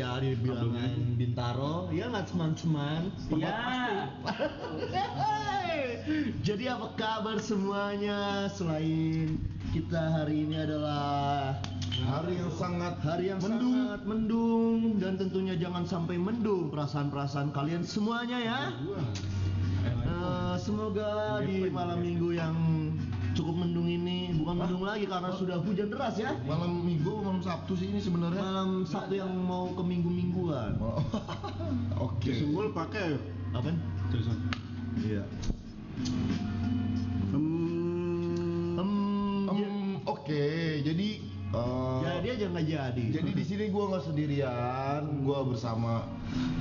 ya di bilangan Bintaro. Ya nggak cuman-cuman. Iya. Jadi apa kabar semuanya selain kita hari ini adalah Hari yang sangat hari yang mendung. sangat mendung dan tentunya jangan sampai mendung perasaan-perasaan kalian semuanya ya. Eh, semoga di malam minggu yang cukup mendung ini bukan mendung lagi karena sudah hujan deras ya. Malam Minggu, malam Sabtu sih ini sebenarnya. Malam Sabtu yang mau ke minggu-mingguan. Oh, Oke. Simbol pakai Apa? tulisan. Iya. Hmm, Hmm, Oke, jadi eh, jadi aja nggak jadi. jadi di sini gua nggak sendirian, gua bersama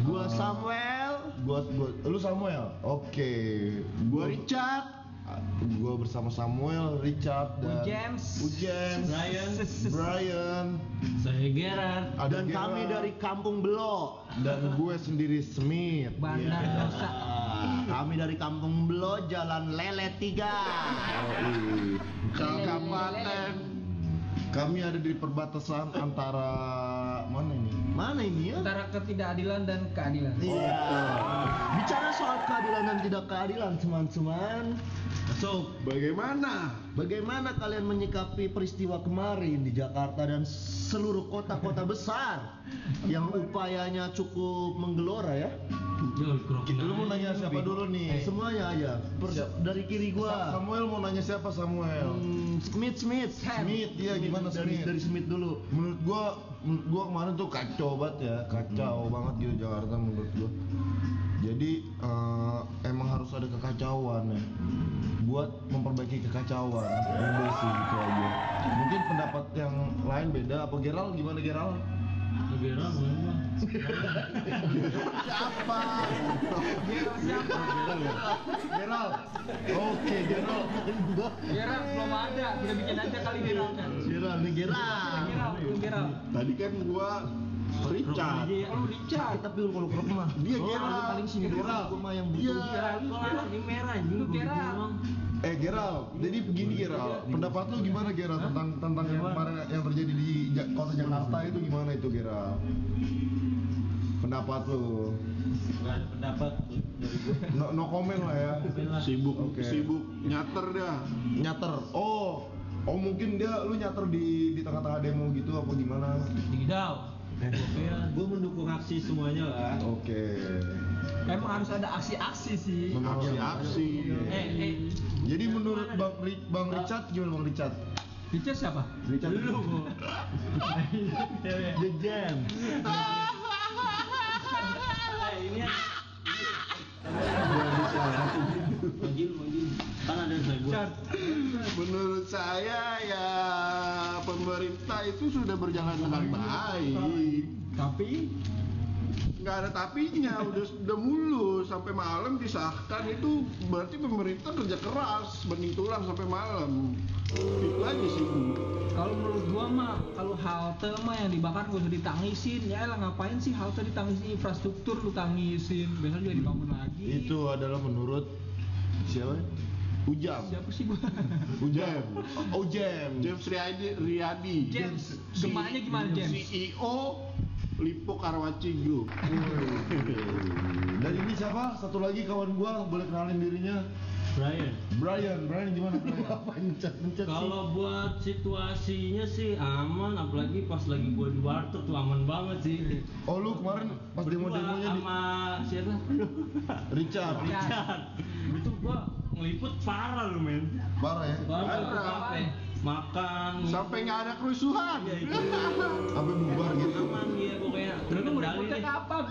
gua eh, Samuel, gua, gua lu Samuel. Oke. gua Richard. Gua bersama Samuel, Richard dan James. James, Brian. Brian, Saya Gerard. ada dan kami Gerard, dari Kampung Belo. dan gue sendiri Smith. Bandar Iya. Dosa. Kami dari Kampung Belo, Jalan Lele 3. Yoi. Kabupaten. Kami ada di perbatasan antara mana ini? Mana ini ya? Antara ketidakadilan dan keadilan. Iya. Bicara soal keadilan dan tidak keadilan, teman-teman. So, bagaimana? Bagaimana kalian menyikapi peristiwa kemarin di Jakarta dan seluruh kota-kota besar yang upayanya cukup menggelora ya? Lu mau nanya siapa dulu nih? Semuanya aja. Dari kiri gua. Samuel mau nanya siapa Samuel? Hmm, Smith Smith. Smith, iya gimana dari, Smith? Dari Smith dulu. Menurut gua, menurut gua kemarin tuh kacau banget ya, kacau banget gitu Jakarta menurut gua. Jadi eh, emang harus ada kekacauan ya, buat memperbaiki kekacauan. Udah sih gitu aja. Mungkin pendapat yang lain beda. Apa Geral gimana Geral? Siapa? Geral ya? Geral. Oke Geral. Gerard belum ada, kita bikin aja kali Gerard. Gerald nih Gerald. Gerard, lu Gerard. Tadi kan gua Richard. Iya, lu Richard. Tapi kalau kerap mah Dia Oh, Gerald. lu paling sini doang. Gerald. Gua mah yang butuh. Iya. Lu ini merah, lu Gerard. Eh Geral, jadi begini Geral, pendapat lu gimana Geral tentang tentang yang kemarin yang terjadi di kota Jakarta itu gimana itu Geral? Pendapat lu? Pendapat dari gue. No, no comment lah ya. Sibuk, Oke. sibuk nyater dah. Nyater. Oh, oh mungkin dia lu nyater di di tengah-tengah demo gitu apa gimana? Tidak. Gue mendukung aksi semuanya lah. Oke. Emang harus ada aksi-aksi sih. Aksi-aksi. Eh, eh, Jadi menurut Bang Bang Richard gimana Bang Richard? Richard siapa? Richard Lu. The Jam. Eh, ini ya. Kan ada saya. Menurut saya ya pemerintah itu sudah berjalan dengan baik. Tapi? Nggak ada tapinya udah udah mulus. Sampai malam disahkan. Itu berarti pemerintah kerja keras. Bening tulang sampai malam. Itu aja sih. Kalau menurut gua mah kalau halte mah yang dibakar gak usah ditangisin. Ya lah ngapain sih halte ditangisin? Infrastruktur lu tangisin. Besok juga dibangun lagi. Itu adalah menurut siapa? Ujam. siapa sih gua Ujam. Oh, Ujam. James Riyadi, Riyadi James gemanya gimana James CEO Lipo Karawaci Group Dan ini siapa? Satu lagi kawan gua boleh kenalin dirinya. Brian. Brian, Brian gimana? Pencet, pencet sih. Kalau buat situasinya sih aman, apalagi pas lagi gua di warteg tuh aman banget sih. Oh lu kemarin pas demo-demonya di sama siapa? Richard. Richard. Itu gua ngeliput parah lu men. Parah ya? Parah. Parah. Sampai makan. sampai nggak ada kerusuhan Iya itu. Sampai bubar gitu. Aman ya pokoknya. ngeliputnya nih. kapan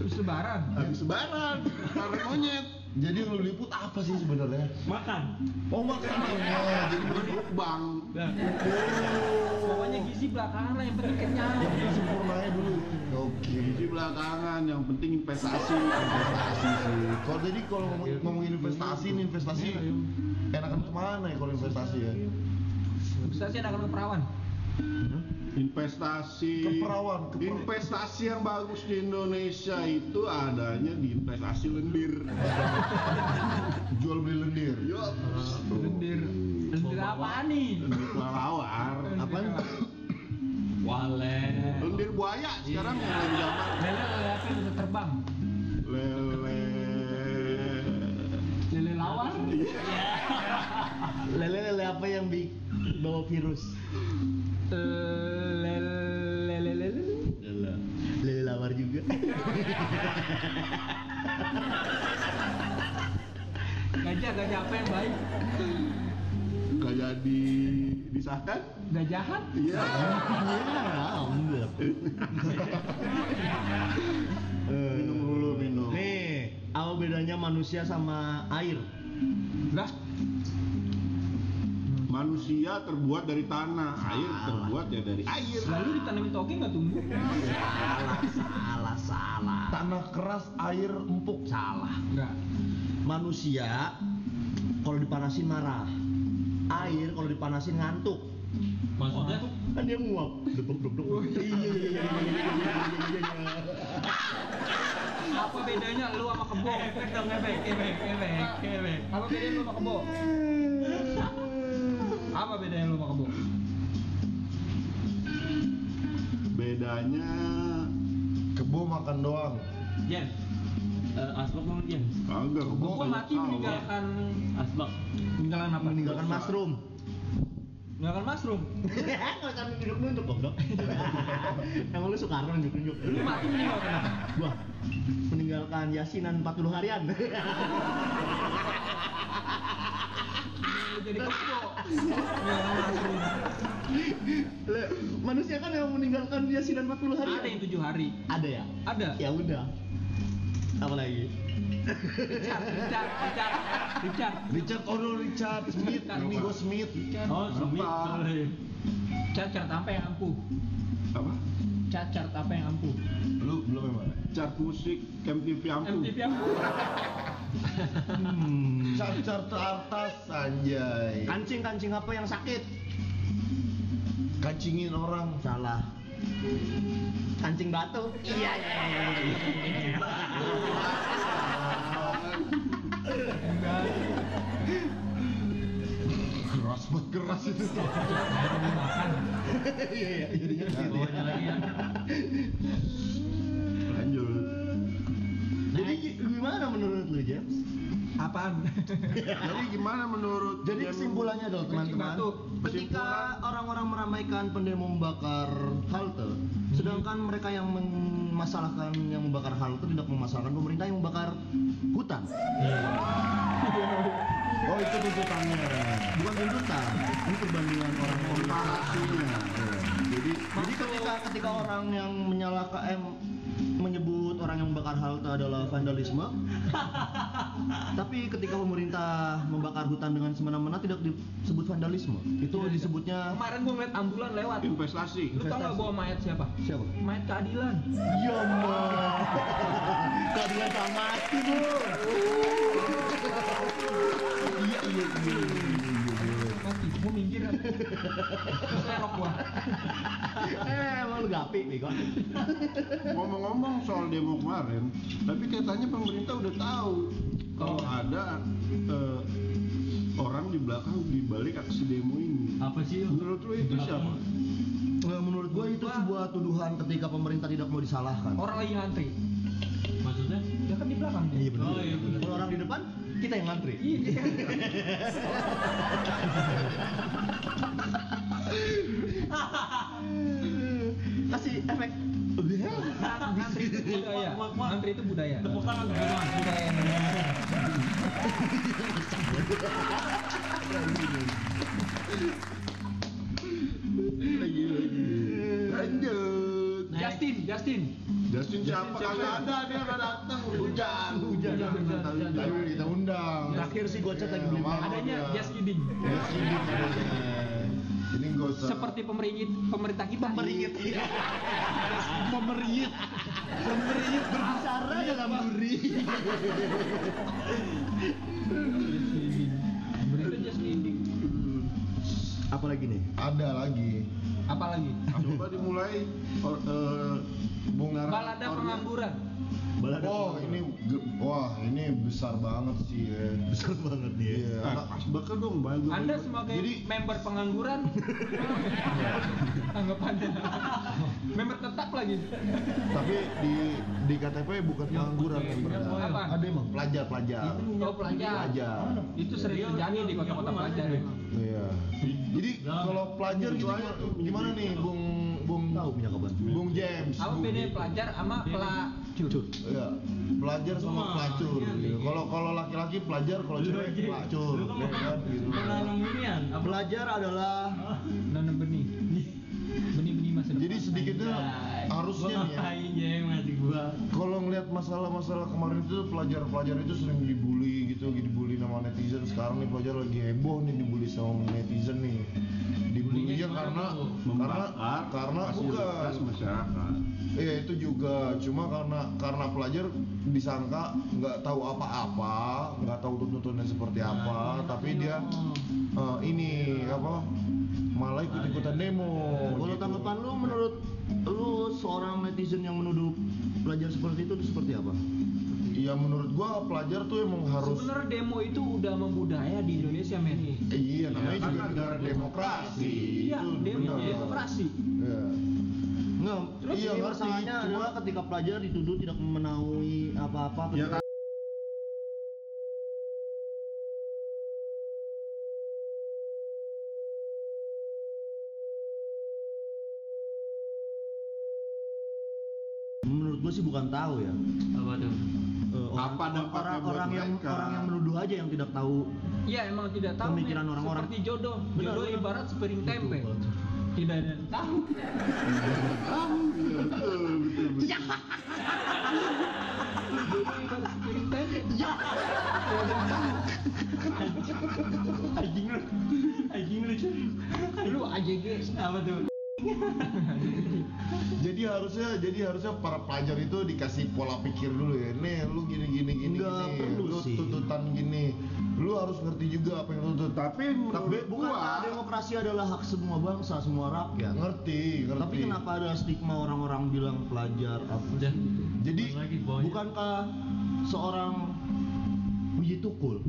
terus lebaran habis lebaran karena monyet Jadi lu liput apa sih sebenarnya? Makan. Oh makanannya. Jadi bang pokoknya gizi belakangan lah yang penting kenyang yang penting sempurnanya dulu. Oke. di belakangan yang penting investasi Investasi sih. Kalau jadi kalau ngomong, ngomongin investasi, ini investasi enakan ke mana ya kalau investasi ya? investasi anak-anak perawan investasi Keperawan, keper- investasi yang bagus di Indonesia itu adanya di investasi lendir Jual beli lendir. Yup. lendir lendir apa nih lendir kelelawar Apaan? Walet. lendir buaya sekarang yang lagi zaman. Lele lele apa yang bisa terbang? Lele. Lele lawar? Lele-lele apa yang bawa virus? Lele lele lele. Lele. Lele lawar juga. Gajah gajah apa yang baik? Gak jadi disahkan? Gak jahat? Iya. Ya, enggak. Minum dulu minum. Nih, apa bedanya manusia sama air? Lah, Manusia terbuat dari tanah, air terbuat ya dari air. lalu ditanamin toge nggak tumbuh? Salah, salah, salah. Tanah keras, air empuk. Salah. Enggak. Manusia kalau dipanasin marah. Air kalau dipanasin ngantuk. Maksudnya? Kan dia nguap. Iya iya iya iya iya iya iya. Apa bedanya lu sama kebo? Efek dong, efek, efek, efek, efek. Apa bedanya lu sama kebo? Apa bedanya lu sama kebo? Bedanya Kebo makan doang. Jen, eh, asbak banget Jen. kagak Gua mati meninggalkan Asbak. meninggalkan apa? Meninggalkan mushroom. Meninggalkan mushroom. Kalau kami nunjuk nunjuk kok dok. Emang lu Soekarno nunjuk nunjuk. Lu mati meninggalkan apa? Gua meninggalkan yasinan 40 harian. Jadi kebo. Manusia kan yang meninggalkan yasinan 40 harian. Ada yang tujuh hari. Ada ya? Ada. Ya udah. Apa lagi? Richard, Richard, Richard, Richard. Richard Ono Richard Smith, ini gue Smith. Oh, Smith, Apa? sorry. Cacat apa yang ampuh? apa? Cacat apa yang ampuh? Lu belum emang? Chart musik MTV ampuh. MTV ampuh. Hmm. Cacar teratas anjay. Kancing kancing apa yang sakit? Kacingin orang. Salah. Kancing batu. Iya iya iya. Keras banget keras itu. Iya iya. Jadinya Jadi gimana menurut lu James? Apaan? Jadi gimana menurut Jadi kesimpulannya adalah Kancing teman-teman, ketika orang-orang meramaikan pendemo membakar halte, sedangkan mereka yang memasalahkan yang membakar halte tidak memasalahkan pemerintah yang membakar hutan. Oh itu tuntutannya. Bukan tuntutan, ini perbandingan orang-orang. komparasinya. Jadi, jadi ketika ketika orang yang menyalahkan eh, menyebut orang yang membakar halte adalah vandalisme, tapi ketika pemerintah membakar hutan dengan semena-mena tidak disebut vandalisme. Itu disebutnya Kemarin gua ngeliat ambulan lewat. Investasi. Lu tau gak bawa mayat siapa? siapa? Mayat keadilan. Ya Allah. Keadilan sama mati, Bu. Iya, iya, iya. Mati. Gua minggir. Serok gua. Eh, emang lu gapi, bego. Ngomong-ngomong soal demo kemarin, tapi katanya pemerintah udah tahu kalau ada eh, orang di belakang di balik aksi demo ini. Apa sih? Menurut lu itu siapa? Nah, menurut gua itu sebuah tuduhan ketika pemerintah tidak mau disalahkan. Orang lagi ngantri. Maksudnya? Dia kan di belakang. Iya benar. Oh, iya benar. Kalau orang di depan, kita yang ngantri. Iya. Kasih efek. Ngantri itu budaya. Ngantri itu budaya. Tepuk tangan. Budaya. Lagi lagi. Lanjut. Justin, Justin. Justin siapa? Kagak ada dia nggak datang. Hujan, hujan. Tapi kita undang. Terakhir sih gua chat lagi beli Adanya ya. just Seperti pemerintah pemerintah kita. Pemerit. Pemerit. Pemerit berbicara dalam duri. Pemerintah just kidding. Apa lagi nih? Ada lagi. Apa lagi? Coba dimulai or, eh, Bung Balada Organ. pengangguran. Balada Oh ini ge- wah ini besar banget sih ya. besar banget nih. ya. Iya. Nah, bakal dong bagus. Anda sebagai member pengangguran anggapannya member tetap lagi. Tapi di di KTP bukan pengangguran yang beredar. Apa? Ada emang. Pelajar pelajar. Oh pelajar. Pelajar. Itu sering terjadi di kota-kota pelajar. ya. Iya. Jadi kalau pelajar gitu gimana nih, Bung Bung Tahu punya kabar. Bung James? Apa Bung beda James. pelajar sama pelacur? Iya, pelajar sama pelacur. iya, iya. Kalau kalau laki-laki pelajar, kalau cewek pelacur. Kan ya kan, gitu. Pelajar adalah Nanam benih. Benih-benih masa. Jadi sedikitnya harusnya nih ya. gua Kalau ngelihat masalah-masalah kemarin itu pelajar-pelajar itu sering dibully gitu, dibully sama netizen. Sekarang nih pelajar lagi heboh nih dibully sama netizen nih. Dibully Bulinya karena karena membakar karena bukan masyarakat Iya itu juga, cuma karena karena pelajar disangka nggak tahu apa-apa, nggak tahu tuntutannya seperti apa, tapi dia eh, ini apa malah ikut-ikutan demo. kalau gitu. tanggapan lu menurut lu seorang netizen yang menuduh pelajar seperti itu itu seperti apa? Iya menurut gua pelajar tuh emang harus Sebenarnya demo itu udah membudaya di Indonesia men. iya namanya kan juga negara negara demokrasi. Iya, demo demokrasi. Iya. Enggak, Terus iya, iya, masalahnya cuma- adalah ketika pelajar dituduh tidak memenuhi apa-apa ya ketika- menurut gue sih bukan tahu ya apa tuh Eh, orang, Apa dampaknya orang, buat orang yang mereka? orang yang menuduh aja yang tidak tahu Iya emang tidak tahu. Pemikiran orang-orang. Seperti jodoh. Benar, jodoh benar. ibarat sepiring tempe. Tidak ada yang tahu. tahu ya, Jodoh ibarat sepiring tempe. Anjing lu anjing lu apa tuh? Jadi harusnya jadi harusnya para pelajar itu dikasih pola pikir dulu ya. Nih lu gini gini gini Nggak gini. perlu lu sih. tuntutan gini. Lu harus ngerti juga apa yang lu tuntut. tapi menurut bukan gua demokrasi adalah hak semua bangsa semua rakyat Ngerti, ngerti. tapi kenapa ada stigma orang-orang bilang pelajar apa udah Jadi lagi bawahnya bukankah seorang Uji Tukul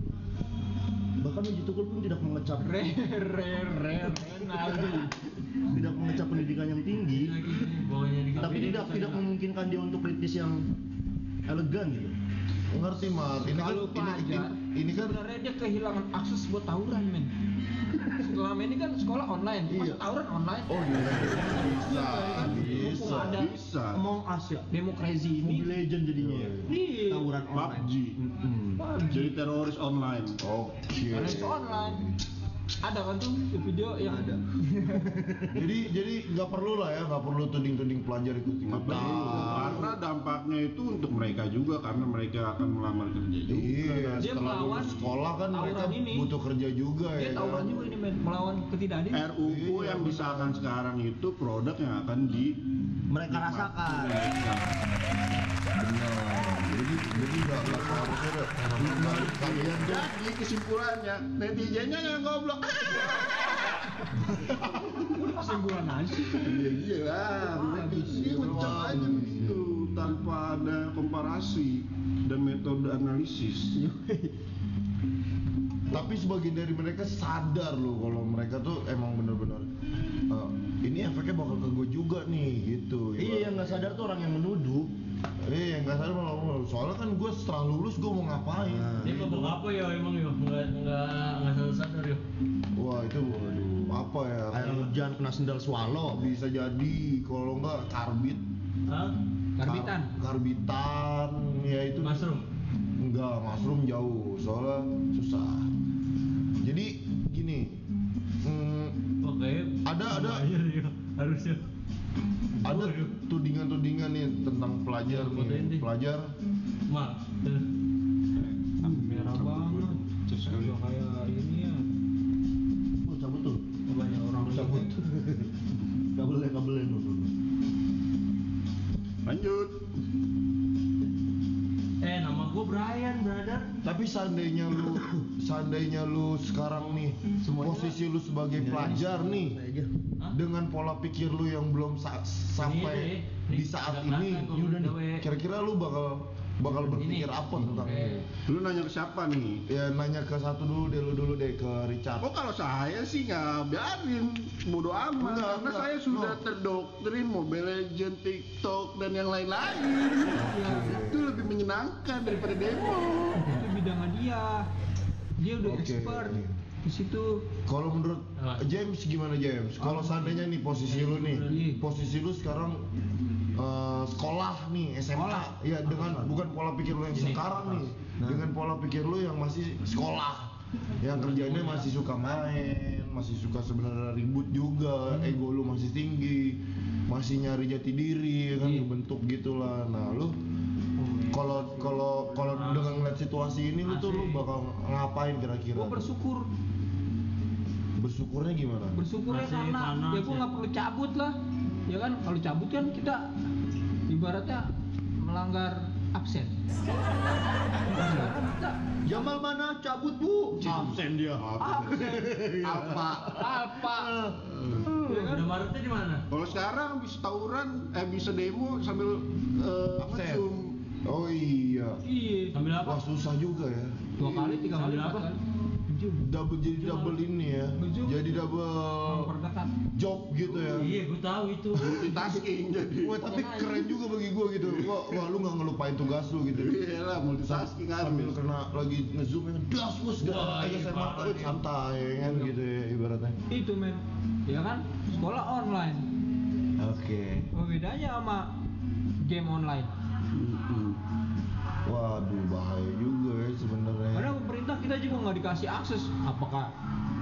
bahkan Uji Tukul pun tidak mengecap Re re re Renaldi. tidak mengecap pendidikan yang tinggi tapi tidak tidak memungkinkan dia untuk kritis yang elegan gitu ngerti Mar. Ini kan Kalau ini, pelajar, ini, ini kan sebenarnya dia kehilangan akses buat tawuran men. Selama ini kan sekolah online, Iya. tawuran online. Oh iya, bisa, Mumpung bisa. ada bisa Among Us ya demokrasi ini. Mobile Legend jadinya ya Iya. tawuran online PUBG Mm-mm. jadi teroris online Oke. Karena itu online. Ada kan tuh di video yang ada Jadi jadi nggak perlu lah ya, nggak perlu tuding-tuding pelajar ikut ikutan. karena dampaknya itu untuk mereka juga karena mereka akan melamar kerja juga Iya, Dia setelah melawan lulus sekolah kan mereka ini. butuh kerja juga dia ya. tawuran kan? juga ini men melawan ketidakadilan. RUU Iya, yang disahkan sekarang itu produk yang akan di mereka rasakan mereka. Benar. Jadi jadi nggak nggak seharusnya kalian Jadi kesimpulannya netizennya yang goblok. Kesimpulan aja. Iya iya lah, ngecap aja begitu tanpa ada komparasi dan metode analisis. tapi sebagian dari mereka sadar loh kalau mereka tuh emang bener-bener eh, ini efeknya bakal ke gue juga nih gitu. Iya yang nggak sadar tuh orang yang menuduh iya yang nggak sadar malah malah- soalnya kan gue setelah lulus gue mau ngapain? Nah. dia apa ya emang yo nggak nggak nggak sadar sadar yo wah itu waduh apa ya? Air hujan kena sendal swallow. Bisa jadi kalau enggak karbit. Hah? Karbitan. Kar- karbitan ya itu. Mushroom? Enggak mushroom jauh. Soalnya susah. Jadi gini hmm, oke. Ada- ada. Iya, iya. harusnya ada Waduh. tudingan-tudingan nih tentang pelajar nih. pelajar. Mak Merah banget. Udah kayak ini ya. oh, cabut tuh. Banyak orang cabut. kabelnya kabelnya tuh. Lanjut. eh nama gua Brian brother. Tapi seandainya lu seandainya lu sekarang nih Semuanya- posisi lu sebagai Iya, pelajar nih dengan pola pikir lu yang belum sa- sampai Ini, di ini, saat agak ini ya. kira-kira lu bakal bakal berpikir Ini. apa tentang ini Lu nanya ke siapa nih? ya nanya ke satu dulu deh lu dulu deh ke Richard Oh kalau saya sih nggak biarin bodo amat Enggak, karena enggak. saya sudah No. terdoktrin Mobile Legend, TikTok dan yang lain-lain. Itu lebih menyenangkan daripada demo. itu bidangnya dia dia udah Oke. expert di situ Kalau menurut? James gimana James? Kalau seandainya nih posisi lu nih, Iya. posisi lu sekarang eh, sekolah nih SMA, Sekolah. ya dengan bukan pola pikir lu yang sekarang nih, Nah. dengan pola pikir lu yang masih sekolah, yang kerjanya masih suka main, masih suka sebenarnya ribut juga, Hmm. ego lu masih tinggi, masih nyari jati diri, ya kan Iya. bentuk gitulah. Nah lu kalau kalau kalau dengan ngeliat situasi ini lu tuh lu bakal ngapain kira-kira? gue bersyukur Bersyukurnya gimana? bersyukurnya Masih karena panas ya gue ya. nggak perlu cabut lah ya kan kalau cabut kan kita ibaratnya melanggar absen Jamal mana cabut bu? Absen dia. absen Apa? apa ya kan Udah Maretnya di mana? Kalau sekarang bisa tawuran, eh bisa demo sambil eh, Absen. zoom. Oh iya. iya Sambil apa? Wah susah juga ya. dua kali tiga kali apa? Double jadi double ini ya. Jadi double memperdekat job gitu ya. Iya, gue tahu itu. Multitasking jadi. Wah tapi keren juga bagi gua gitu. Wah, wah lu nggak ngelupain tugas lu gitu. Iya lah multitasking Sambil harus. kena lagi ngezoom ya, das bos, gas Wah, aja saya nih. santai ya kan gitu ya ibaratnya. itu men ya kan sekolah online Oke. apa bedanya sama game online. Waduh bahaya juga ya sebenarnya. Padahal pemerintah kita juga nggak dikasih akses apakah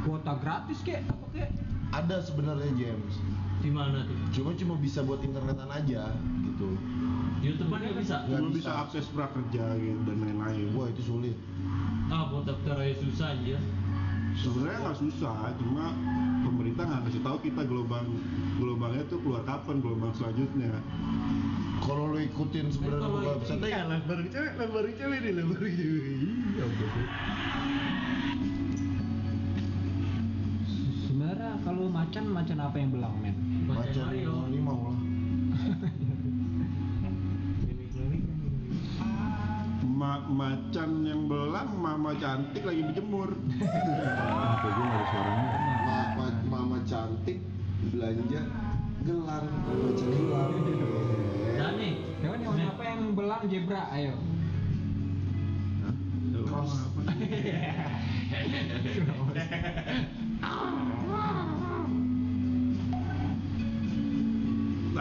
kuota gratis kek apa kek Ada sebenarnya James. Di mana tuh? Cuma cuma bisa buat internetan aja gitu. YouTube nggak bisa. Nggak bisa. bisa akses prakerja gitu dan lain-lain. Wah itu sulit. Ah, buat daftar aja susah aja. Sebenarnya nggak susah, cuma pemerintah nggak kasih tahu kita gelombang gelombangnya tuh keluar kapan gelombang selanjutnya. Kalau lu ikutin sebenarnya buka website Iya, lebar cewek, lebar cewek nih, lebar cewek. Sebenarnya kalau macan macan apa yang belang men Macan limau lah. Ma macan yang belang, mama cantik lagi berjemur. Mama, mama cantik belanja gelar macan gelar. Dan nih, hewan hewan apa yang belang zebra ayo Cross.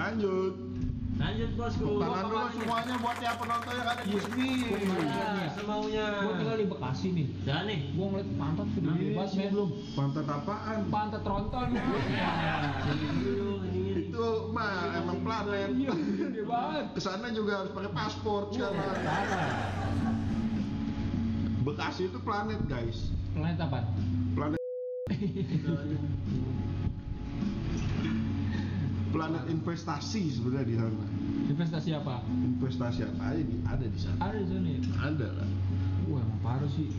Lanjut. lanjut bosku. Tangan dulu semuanya buat ya penonton yang ada di sini. Ya, semaunya. gue tinggal di Bekasi nih Dan nih, gue ngeliat pantat sudah bebas men belum. Pantat apaan? pantat tronton sini dulu ini. Itu mah emang planet. iya banget Ke sana juga harus pakai paspor sekarang. Bekasi itu planet guys. planet apa Planet planet investasi sebenarnya di sana. investasi apa? Investasi apa? Aja di, ada di sana. ada di sana ya? Ada lah. wah parah sih.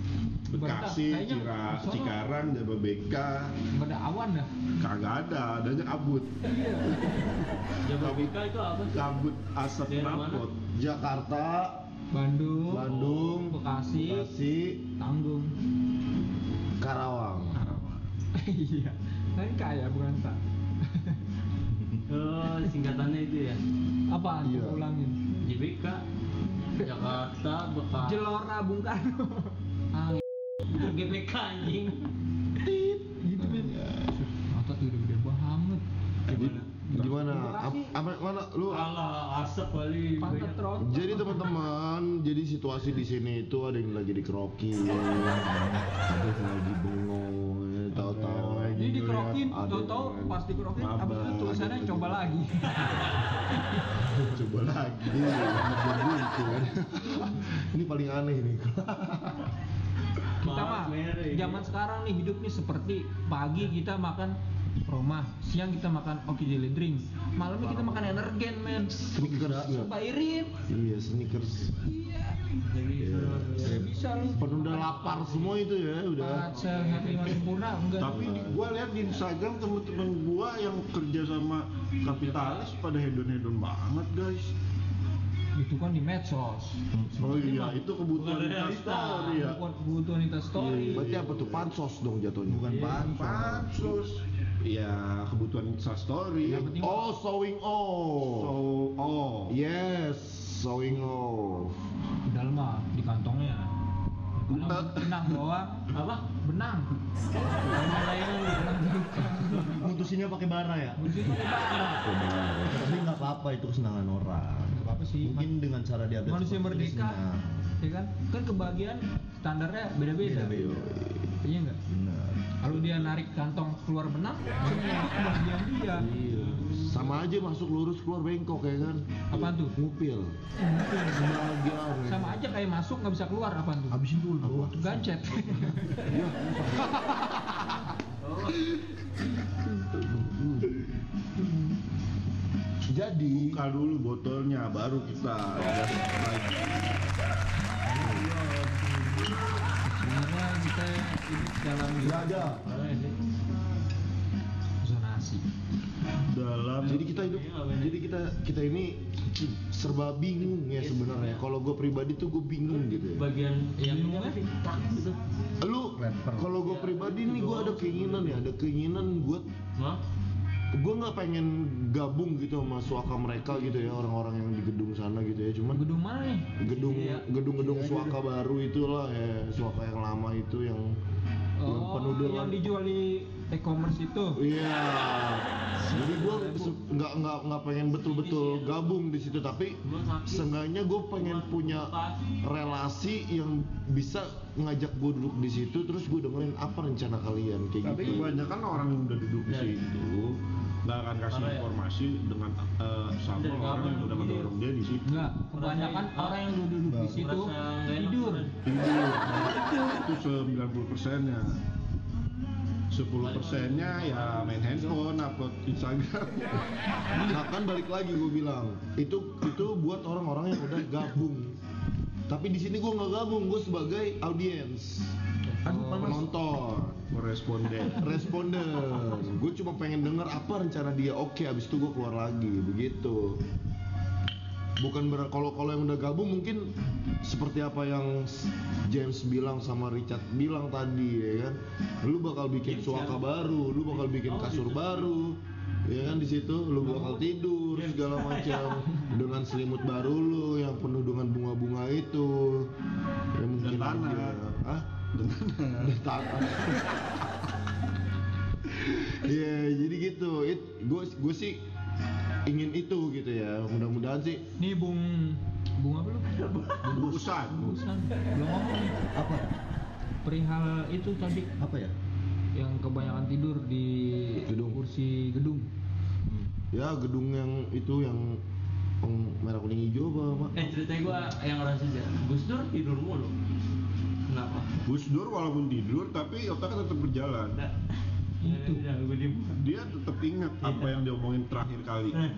Bekasi, Cira, Cikarang, Jababeka, ada awan dah. Kagak ada, adanya kabut. iya. Jababeka itu apa sih? Kabut asap rapot. Jakarta, Bandung. Bandung, Bekasi. Bekasi, Tanggung. Karawang. iya. Kan kaya bukan tak Oh, singkatannya itu ya. apa Iya. Ulangin JBK, Jakarta, Bekasi. Jelora Bung Karno Ah, GBK anjing. gitu men mata tuh udah gede banget Gimana? Gimana? Apa mana lu? Alah, asap kali. Jadi teman-teman, jadi situasi di sini itu ada yang lagi dikerokin, ada yang lagi bengong, tahu-tahu pas dikerokin, maba, abis itu tulisannya yang coba lagi. coba lagi. Gitu kan. Ini paling aneh nih. Kita mah zaman sekarang nih hidup nih seperti pagi kita makan Roma, siang kita makan Oki Jelly Drink, malamnya kita makan energen men. Coba irit. Iya, sneakers. Iya. Bisa lu. Penunda lapar semua itu ya, udah. sempurna enggak. Tapi di, gua lihat di Instagram temen-temen gua yang kerja sama kapitalis pada hedon-hedon banget guys. itu kan di medsos Oh iya, itu kebutuhan Bukan kita realita. story ya. bukan kebutuhan kita story Berarti apa tuh pansos dong jatuhnya? bukan Iya, pansos pansus. Ya, kebutuhan Insta story. Yang penting Oh, showing off. So, oh. Yes, showing off. di dalam mah di kantongnya. Benang, benang doang Apa? benang. Mutusinnya pakai bara ya? Musik pakai bara. tapi nggak apa-apa itu kesenangan orang. Nggak apa sih mungkin dengan cara dia manusia merdeka senang. ya kan? Kan kebahagiaan standarnya beda-beda. Iya nggak? Benar. Kalau dia narik kantong keluar benang kebahagiaan dia. Iya. Sama aja masuk lurus keluar bengkok ya kan? Apaan tuh? Ngupil. Ya. sama aja kayak masuk nggak bisa keluar apaan tuh habisin dulu gancet Jadi Buka dulu botolnya, baru kita sebenarnya kita ini dalam nggak ada. Jadi kita hidup, jadi kita kita ini serba bingung ya sebenarnya. Kalau gue pribadi tuh gue bingung gitu ya. Bagian yang ini Bingungnya? apa sih? Tak gitu. Lu kalau gue pribadi nih gue ada keinginan ya, ada keinginan Hah? gue nggak pengen gabung gitu sama suaka mereka gitu ya orang-orang yang di gedung sana gitu ya cuman gedung mana gedung Iya. gedung-gedung suaka baru itulah ya suaka yang lama itu yang oh penuh dengan yang dijual di e-commerce itu Iya. Jadi gue nggak nggak nggak pengen betul-betul gabung di situ, tapi seenggaknya gue pengen punya relasi yang bisa ngajak gue duduk di situ, terus gue dengerin apa rencana kalian kayak Tapi gitu. kebanyakan orang yang udah duduk di Ya. situ nggak akan kasih Karena ya- informasi dengan eh, sama Dari orang yang udah ya? ngedorong dia di situ. enggak kebanyakan Merasa- orang yang duduk di situ tidur. Tidur. Itu 90 persennya. 10 persennya ya main handphone, upload Instagram. Nah kan balik lagi gue bilang, itu itu buat orang-orang yang udah gabung. Tapi di sini gue nggak gabung, gue sebagai audiens, Aduh, panas. penonton. Koresponden. responden gue cuma pengen denger apa rencana dia oke abis itu gue keluar lagi begitu bukan ber kalau kalau yang udah gabung mungkin seperti apa yang James bilang sama Richard bilang tadi ya kan lu bakal bikin James suaka kan? baru lu bakal bikin Oh, kasur gitu. baru ya kan di situ lu bakal tidur segala macam dengan selimut baru lu yang penuh dengan bunga-bunga itu ya mungkin tanah. aja. ah Iya, jadi gitu. It, gue gue sih ingin itu gitu ya. Mudah-mudahan sih. nih bung bung apa lu Bungkusan. Bukan, belum ngomong nih. apa perihal itu tadi apa ya yang kebanyakan tidur di Gedung. kursi gedung Ya gedung yang itu yang yang merah kuning hijau apa? Eh ceritanya gua yang rasis ya. Gus Dur tidur mulu. Kenapa? Gus Dur walaupun tidur tapi otaknya tetap berjalan. Nah, itu ya gue diem. Dia tetap ingat apa yang diomongin terakhir kali. Nah,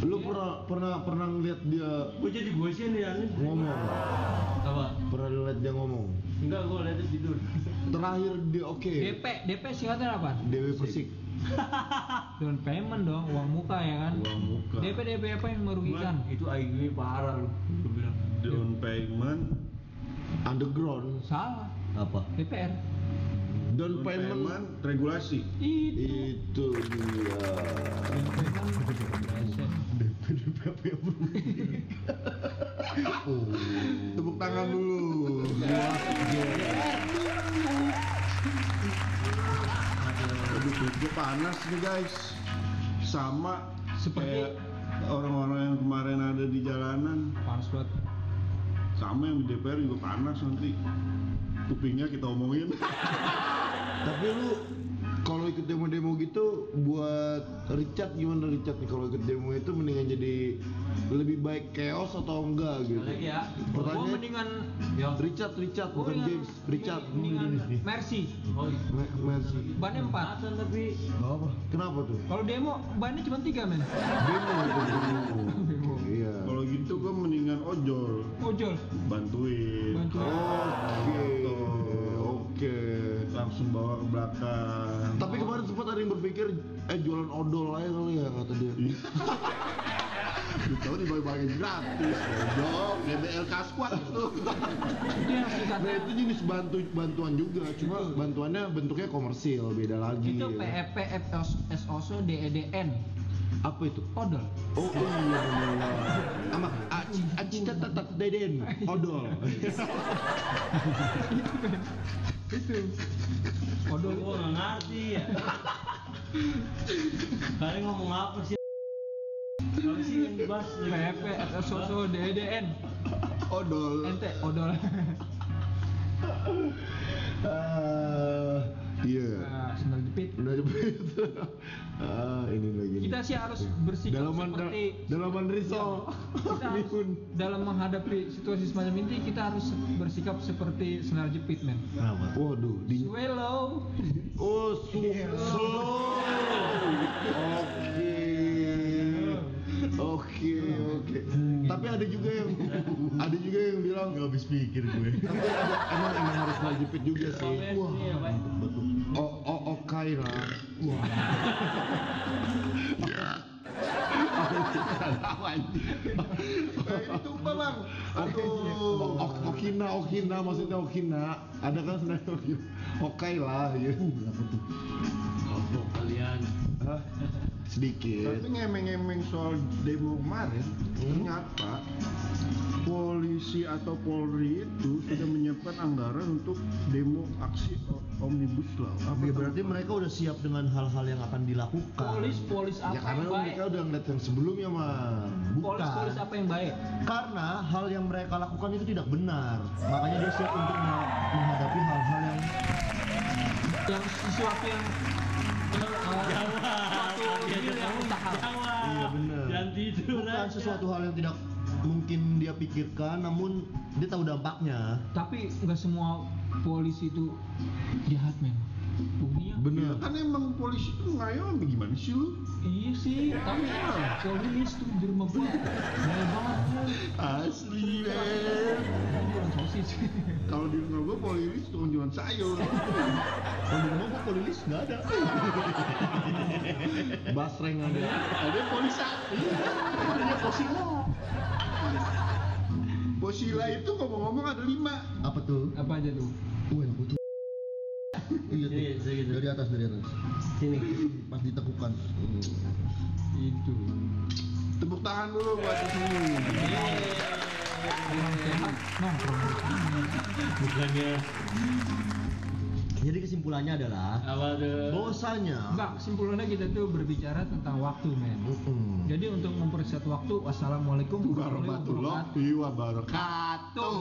Lu pernah pernah pernah ngeliat dia gue jadi bosan ya ngomong? Apa? Pernah lihat dia ngomong? Enggak, gue liatnya tidur. Terakhir dia oke. DP DP singkatnya apa Dewi Persik. down payment dong uang muka ya kan Uang muka. DP DP apa yang merugikan itu IQ parah lu. Down payment, Underground. salah Apa? DPR Down down payment. payment regulasi. itu Itu dia. Tepuk tangan dulu. Aduh, gue panas nih guys. Sama Seperti- orang-orang yang kemarin ada di jalanan. panas banget Sama yang di DPR juga panas nanti. Kupingnya kita omongin. Tapi lu kalau ikut demo-demo gitu buat Richard gimana Richard? Nih kalau ikut demo itu mendingan jadi lebih baik chaos atau enggak gitu? Lagi ya. gua Pertanyaan mendingan Ya. Richard Richard bukan gua James. Richard. mendingan Mercy. Oh, Me- Mercy. Bannya empat. Tapi apa. Kenapa tuh? Kalau demo bannya cuma tiga men. Demo itu demo. iya Gitu gue mendingan ojol, ojol? Bantuin. bantu oke oke. Langsung bawa ke belakang. tapi kemarin sempat ada yang berpikir eh jualan odol aja kali ya kata dia. Tahu di pakai gratis dong DBL Kaskuat itu. Itu Nah itu jenis bantu bantuan juga, cuma bantuannya bentuknya komersil, beda lagi. Itu PEP SOSO DEDN. Apa itu? Odol. Oh iya benar. Sama aci aci tatat deden odol. Itu. Odol. Gua nggak ngerti ya. Kalian ngomong apa sih? Apa sih yang dibahas? PEP SOSO DEDN. odol Ente odol. Ah, Iya. Nah, sendal jepit. Udah jepit. ah, ini lagi. Kita sih harus bersikap dalaman seperti dalaman risol. kita harus, Mihun. dalam menghadapi situasi semacam ini kita harus bersikap seperti sendal jepit men. Kenapa? Waduh, di Swallow. Oh, su slow. Oke. Oke, oke. Tapi ada juga yang ada juga yang bilang Gak habis pikir gue. tapi ada emang emang harus ngejepit juga sih. Wah, iya. Betul. Oh, oh, oke lah. Wah. Eh, ini tumpah bang Oke, aduh O- Okina, Okina, maksudnya Okina. Ada kan sebenarnya Okina. Oke lah, ya. Goblok kalian. Hah? Sedikit. tapi ngemeng-ngemeng soal demo kemarin ternyata polisi atau polri itu sudah menyiapkan anggaran untuk demo aksi omnibus law apa Ya berarti mereka udah siap dengan hal-hal yang akan dilakukan. Polis polis apa Ya karena yang baik? mereka udah ngeliat yang sebelumnya mah. Polis polis apa yang baik? Karena hal yang mereka lakukan itu tidak benar. Makanya dia siap untuk me- menghadapi hal-hal yang Yang sesuatu yang uh, suatu deal yang mustahil. Jawab. Iya, bener. Jangan aja. sesuatu hal yang tidak mungkin dia pikirkan, namun dia tahu dampaknya. Tapi nggak semua polisi itu jahat men. Buktinya Bener. kan emang polisi itu ngayomi gimana sih lu iya sih. Tapi polis tuh di rumah gua banyak banget. asli men jualan sayur Kalau di rumah gua polilis nggak ada. Basreng ada. ada polisi Adanya posila. Posila itu ngomong-ngomong ada lima Apa tuh? Apa aja tuh? Oh yang putih. iya tuh. Iya. Dari atas dari atas. Sini. Pas ditekukan. Itu. tepuk tangan dulu buat nongkrong. Bukannya Jadi kesimpulannya adalah bahwasanya Enggak, kesimpulannya kita tuh berbicara tentang waktu men. Mm-mm. Jadi untuk mempersiap waktu, wassalamualaikum warahmatullahi wabarakatuh.